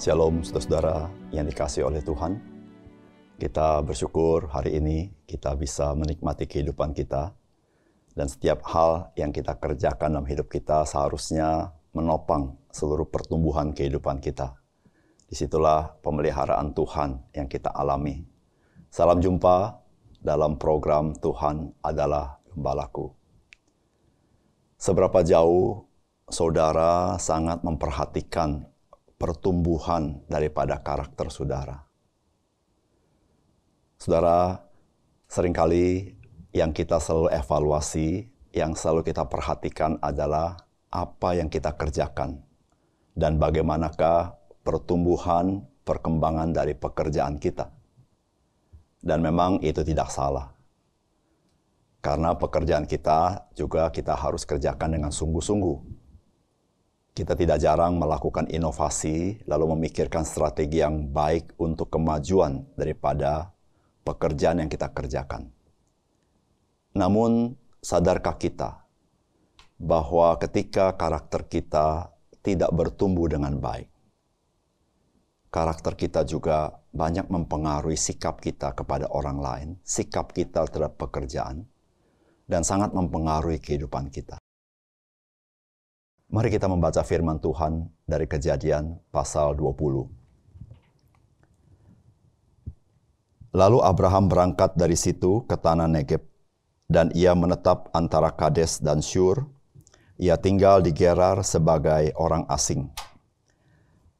Shalom saudara-saudara yang dikasih oleh Tuhan. Kita bersyukur hari ini kita bisa menikmati kehidupan kita. Dan setiap hal yang kita kerjakan dalam hidup kita seharusnya menopang seluruh pertumbuhan kehidupan kita. Di situlah pemeliharaan Tuhan yang kita alami. Salam jumpa dalam program Tuhan adalah Gembalaku. Seberapa jauh saudara sangat memperhatikan pertumbuhan daripada karakter saudara. Saudara, sering kali yang kita selalu evaluasi, yang selalu kita perhatikan adalah apa yang kita kerjakan dan bagaimanakah pertumbuhan, perkembangan dari pekerjaan kita. Dan memang itu tidak salah. Karena pekerjaan kita juga kita harus kerjakan dengan sungguh-sungguh kita tidak jarang melakukan inovasi, lalu memikirkan strategi yang baik untuk kemajuan daripada pekerjaan yang kita kerjakan. Namun, sadarkah kita bahwa ketika karakter kita tidak bertumbuh dengan baik, karakter kita juga banyak mempengaruhi sikap kita kepada orang lain, sikap kita terhadap pekerjaan, dan sangat mempengaruhi kehidupan kita. Mari kita membaca firman Tuhan dari kejadian pasal 20. Lalu Abraham berangkat dari situ ke tanah Negeb, dan ia menetap antara Kades dan Syur. Ia tinggal di Gerar sebagai orang asing.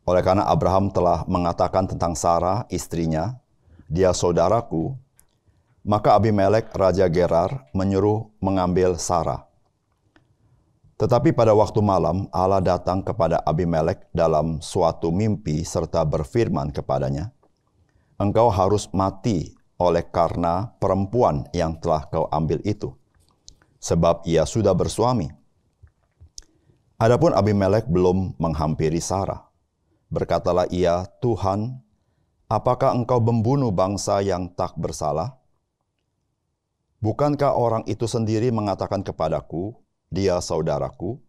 Oleh karena Abraham telah mengatakan tentang Sarah, istrinya, dia saudaraku, maka Abimelek, Raja Gerar, menyuruh mengambil Sarah tetapi pada waktu malam Allah datang kepada Abimelek dalam suatu mimpi serta berfirman kepadanya, Engkau harus mati oleh karena perempuan yang telah kau ambil itu, sebab ia sudah bersuami. Adapun Abimelek belum menghampiri Sarah. Berkatalah ia, Tuhan, apakah engkau membunuh bangsa yang tak bersalah? Bukankah orang itu sendiri mengatakan kepadaku, dia saudaraku,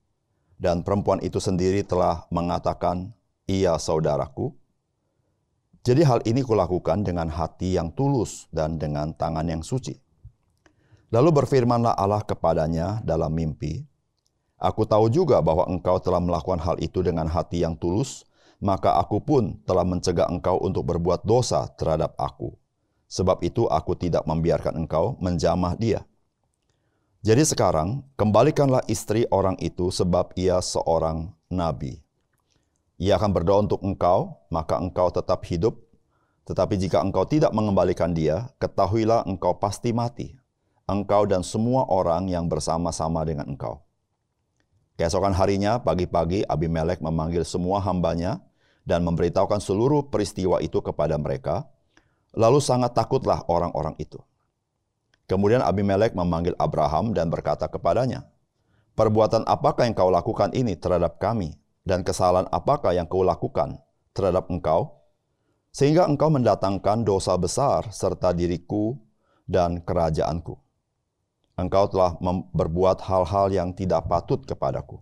dan perempuan itu sendiri telah mengatakan, ia saudaraku. Jadi hal ini kulakukan dengan hati yang tulus dan dengan tangan yang suci. Lalu berfirmanlah Allah kepadanya dalam mimpi, Aku tahu juga bahwa engkau telah melakukan hal itu dengan hati yang tulus, maka aku pun telah mencegah engkau untuk berbuat dosa terhadap aku. Sebab itu aku tidak membiarkan engkau menjamah dia. Jadi sekarang, kembalikanlah istri orang itu sebab ia seorang nabi. Ia akan berdoa untuk engkau, maka engkau tetap hidup. Tetapi jika engkau tidak mengembalikan dia, ketahuilah engkau pasti mati. Engkau dan semua orang yang bersama-sama dengan engkau. Keesokan harinya, pagi-pagi Abimelek memanggil semua hambanya dan memberitahukan seluruh peristiwa itu kepada mereka. Lalu sangat takutlah orang-orang itu. Kemudian Abimelek memanggil Abraham dan berkata kepadanya, Perbuatan apakah yang kau lakukan ini terhadap kami? Dan kesalahan apakah yang kau lakukan terhadap engkau? Sehingga engkau mendatangkan dosa besar serta diriku dan kerajaanku. Engkau telah berbuat hal-hal yang tidak patut kepadaku.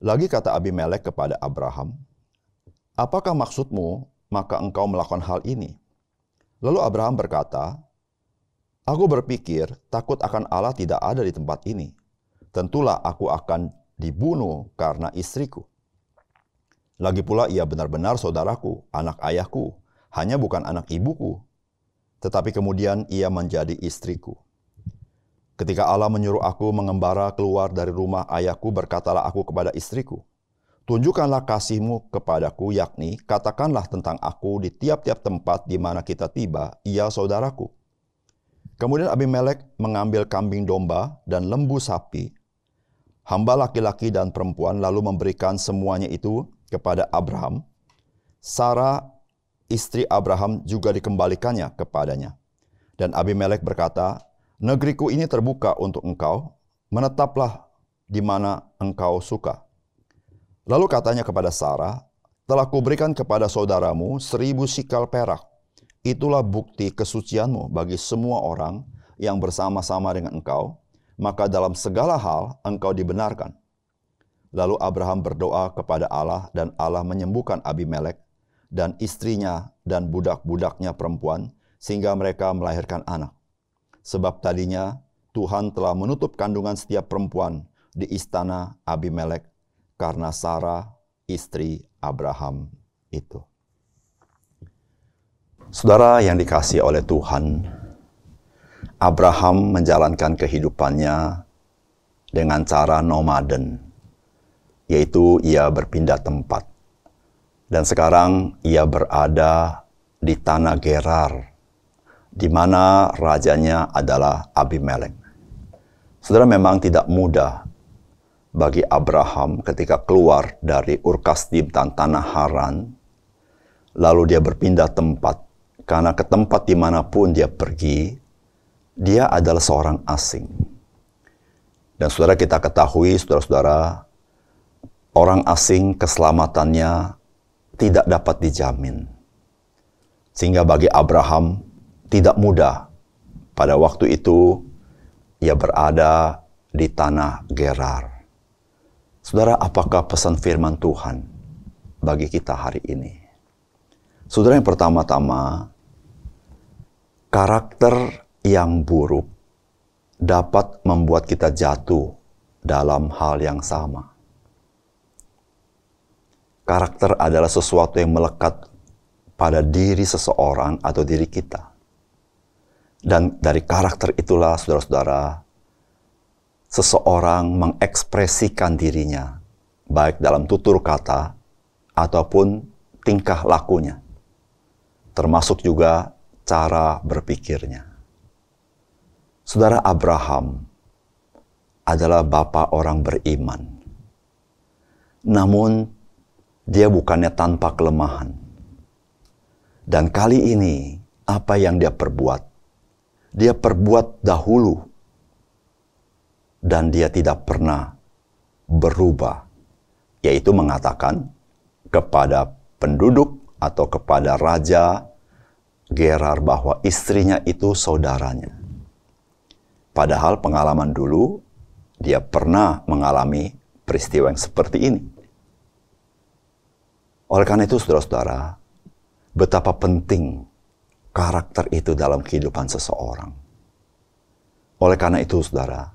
Lagi kata Abimelek kepada Abraham, Apakah maksudmu maka engkau melakukan hal ini? Lalu Abraham berkata, Aku berpikir takut akan Allah tidak ada di tempat ini. Tentulah aku akan dibunuh karena istriku. Lagi pula ia benar-benar saudaraku, anak ayahku, hanya bukan anak ibuku. Tetapi kemudian ia menjadi istriku. Ketika Allah menyuruh aku mengembara keluar dari rumah ayahku, berkatalah aku kepada istriku, Tunjukkanlah kasihmu kepadaku, yakni katakanlah tentang aku di tiap-tiap tempat di mana kita tiba, ia saudaraku Kemudian Abimelek mengambil kambing domba dan lembu sapi, hamba laki-laki dan perempuan, lalu memberikan semuanya itu kepada Abraham. Sarah, istri Abraham, juga dikembalikannya kepadanya. Dan Abimelek berkata, Negeriku ini terbuka untuk engkau, menetaplah di mana engkau suka. Lalu katanya kepada Sarah, telah kuberikan kepada saudaramu seribu sikal perak Itulah bukti kesucianmu bagi semua orang yang bersama-sama dengan engkau, maka dalam segala hal engkau dibenarkan. Lalu Abraham berdoa kepada Allah dan Allah menyembuhkan Abimelek dan istrinya dan budak-budaknya perempuan sehingga mereka melahirkan anak. Sebab tadinya Tuhan telah menutup kandungan setiap perempuan di istana Abimelek karena Sarah istri Abraham itu. Saudara yang dikasih oleh Tuhan, Abraham menjalankan kehidupannya dengan cara nomaden yaitu ia berpindah tempat. Dan sekarang ia berada di tanah Gerar, di mana rajanya adalah Abimelek. Saudara memang tidak mudah bagi Abraham ketika keluar dari Urkasdim dan tanah Haran, lalu dia berpindah tempat, karena ke tempat di mana pun dia pergi, dia adalah seorang asing. Dan saudara kita ketahui, saudara-saudara, orang asing keselamatannya tidak dapat dijamin. Sehingga bagi Abraham tidak mudah pada waktu itu ia berada di tanah Gerar. Saudara, apakah pesan firman Tuhan bagi kita hari ini? Saudara yang pertama-tama, karakter yang buruk dapat membuat kita jatuh dalam hal yang sama karakter adalah sesuatu yang melekat pada diri seseorang atau diri kita. Dan dari karakter itulah, saudara-saudara, seseorang mengekspresikan dirinya, baik dalam tutur kata ataupun tingkah lakunya, termasuk juga cara berpikirnya. Saudara Abraham adalah bapak orang beriman. Namun dia bukannya tanpa kelemahan. Dan kali ini, apa yang dia perbuat? Dia perbuat dahulu, dan dia tidak pernah berubah, yaitu mengatakan kepada penduduk atau kepada raja Gerar bahwa istrinya itu saudaranya. Padahal pengalaman dulu, dia pernah mengalami peristiwa yang seperti ini. Oleh karena itu, saudara-saudara, betapa penting karakter itu dalam kehidupan seseorang. Oleh karena itu, saudara,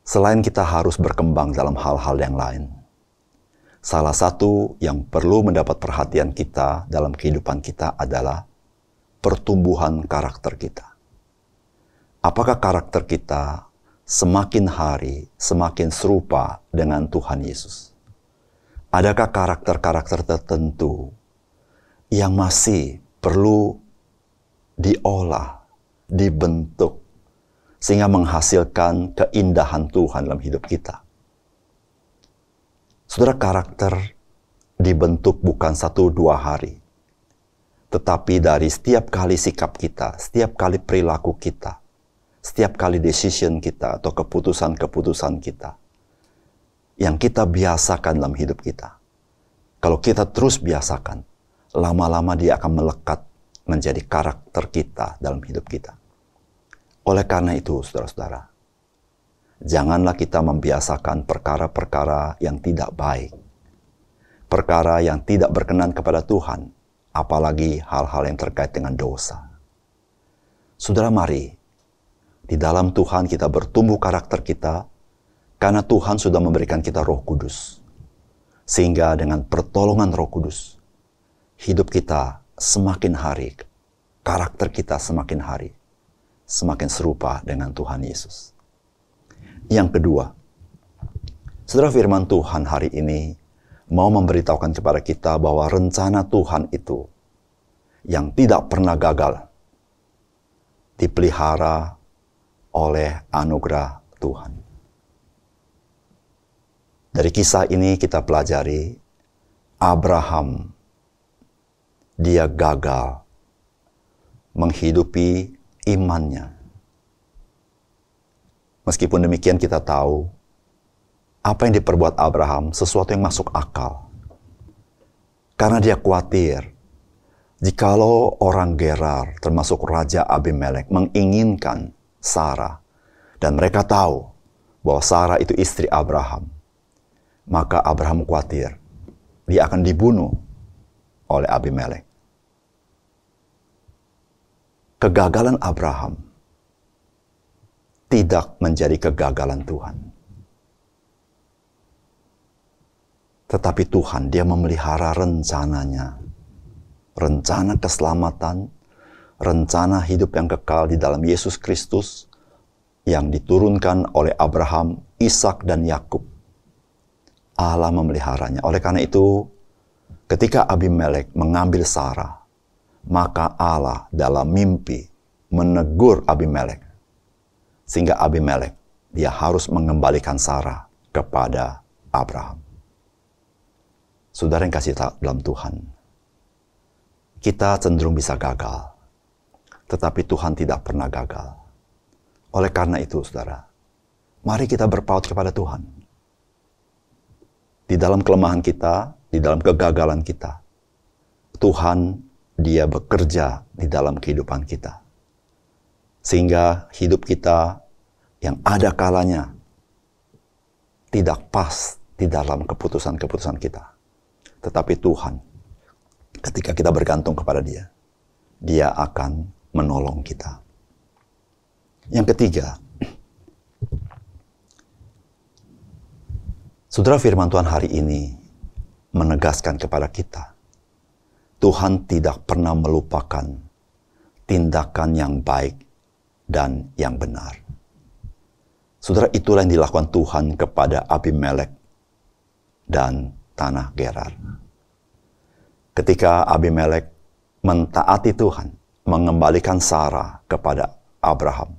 selain kita harus berkembang dalam hal-hal yang lain, salah satu yang perlu mendapat perhatian kita dalam kehidupan kita adalah pertumbuhan karakter kita. Apakah karakter kita semakin hari semakin serupa dengan Tuhan Yesus? Adakah karakter-karakter tertentu yang masih perlu diolah, dibentuk, sehingga menghasilkan keindahan Tuhan dalam hidup kita? Saudara, karakter dibentuk bukan satu dua hari, tetapi dari setiap kali sikap kita, setiap kali perilaku kita, setiap kali decision kita atau keputusan-keputusan kita yang kita biasakan dalam hidup kita. Kalau kita terus biasakan, lama-lama dia akan melekat menjadi karakter kita dalam hidup kita. Oleh karena itu, saudara-saudara, janganlah kita membiasakan perkara-perkara yang tidak baik, perkara yang tidak berkenan kepada Tuhan, apalagi hal-hal yang terkait dengan dosa. Saudara, mari di dalam Tuhan kita bertumbuh karakter kita karena Tuhan sudah memberikan kita roh kudus. Sehingga dengan pertolongan roh kudus, hidup kita semakin hari, karakter kita semakin hari, semakin serupa dengan Tuhan Yesus. Yang kedua, saudara firman Tuhan hari ini mau memberitahukan kepada kita bahwa rencana Tuhan itu yang tidak pernah gagal dipelihara oleh anugerah Tuhan. Dari kisah ini kita pelajari Abraham dia gagal menghidupi imannya. Meskipun demikian kita tahu apa yang diperbuat Abraham sesuatu yang masuk akal. Karena dia khawatir jikalau orang Gerar termasuk Raja Abimelek menginginkan Sarah dan mereka tahu bahwa Sarah itu istri Abraham maka Abraham khawatir dia akan dibunuh oleh Abimelek. Kegagalan Abraham tidak menjadi kegagalan Tuhan. Tetapi Tuhan dia memelihara rencananya. Rencana keselamatan, rencana hidup yang kekal di dalam Yesus Kristus yang diturunkan oleh Abraham, Ishak dan Yakub. Allah memeliharanya. Oleh karena itu, ketika Abimelek mengambil Sarah, maka Allah dalam mimpi menegur Abimelek. Sehingga Abimelek, dia harus mengembalikan Sarah kepada Abraham. Saudara yang kasih dalam Tuhan, kita cenderung bisa gagal, tetapi Tuhan tidak pernah gagal. Oleh karena itu, saudara, mari kita berpaut kepada Tuhan. Di dalam kelemahan kita, di dalam kegagalan kita, Tuhan dia bekerja di dalam kehidupan kita. Sehingga hidup kita yang ada kalanya tidak pas di dalam keputusan-keputusan kita. Tetapi Tuhan, ketika kita bergantung kepada Dia, Dia akan menolong kita. Yang ketiga, Saudara firman Tuhan hari ini menegaskan kepada kita, Tuhan tidak pernah melupakan tindakan yang baik dan yang benar. Saudara, itulah yang dilakukan Tuhan kepada Abimelek dan tanah Gerar. Ketika Abimelek mentaati Tuhan, mengembalikan Sarah kepada Abraham,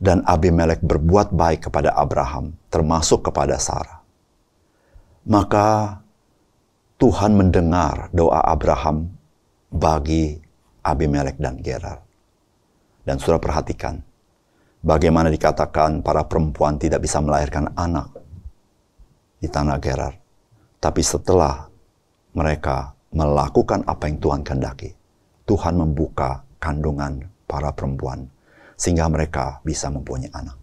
dan Abimelek berbuat baik kepada Abraham, termasuk kepada Sarah, maka Tuhan mendengar doa Abraham bagi Abimelek dan Gerar. Dan sudah perhatikan, bagaimana dikatakan para perempuan tidak bisa melahirkan anak di tanah Gerar. Tapi setelah mereka melakukan apa yang Tuhan kehendaki, Tuhan membuka kandungan para perempuan sehingga mereka bisa mempunyai anak.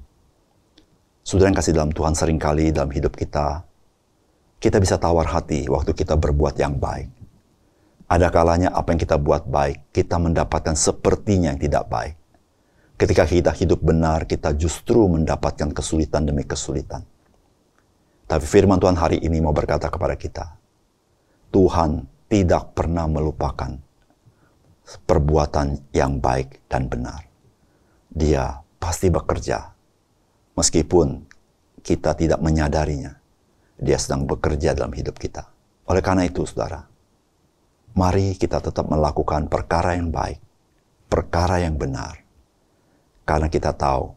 Saudara yang kasih dalam Tuhan sering kali dalam hidup kita, kita bisa tawar hati waktu kita berbuat yang baik. Ada kalanya apa yang kita buat baik, kita mendapatkan sepertinya yang tidak baik. Ketika kita hidup benar, kita justru mendapatkan kesulitan demi kesulitan. Tapi firman Tuhan hari ini mau berkata kepada kita, Tuhan tidak pernah melupakan perbuatan yang baik dan benar. Dia pasti bekerja, meskipun kita tidak menyadarinya. Dia sedang bekerja dalam hidup kita. Oleh karena itu, saudara, mari kita tetap melakukan perkara yang baik, perkara yang benar, karena kita tahu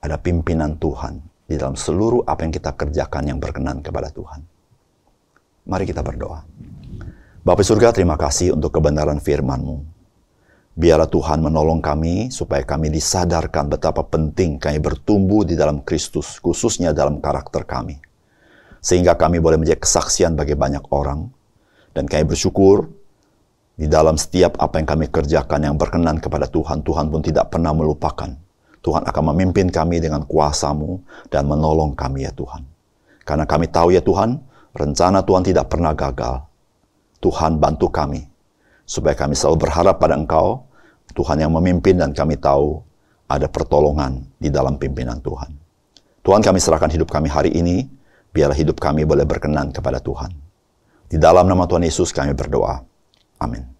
ada pimpinan Tuhan di dalam seluruh apa yang kita kerjakan yang berkenan kepada Tuhan. Mari kita berdoa. Bapak surga, terima kasih untuk kebenaran firman-Mu. Biarlah Tuhan menolong kami supaya kami disadarkan betapa penting kami bertumbuh di dalam Kristus, khususnya dalam karakter kami. Sehingga kami boleh menjadi kesaksian bagi banyak orang. Dan kami bersyukur di dalam setiap apa yang kami kerjakan yang berkenan kepada Tuhan, Tuhan pun tidak pernah melupakan Tuhan akan memimpin kami dengan kuasamu dan menolong kami ya Tuhan. Karena kami tahu ya Tuhan, rencana Tuhan tidak pernah gagal. Tuhan bantu kami, supaya kami selalu berharap pada Engkau, Tuhan yang memimpin dan kami tahu ada pertolongan di dalam pimpinan Tuhan. Tuhan kami serahkan hidup kami hari ini, biarlah hidup kami boleh berkenan kepada Tuhan. Di dalam nama Tuhan Yesus kami berdoa. Amin.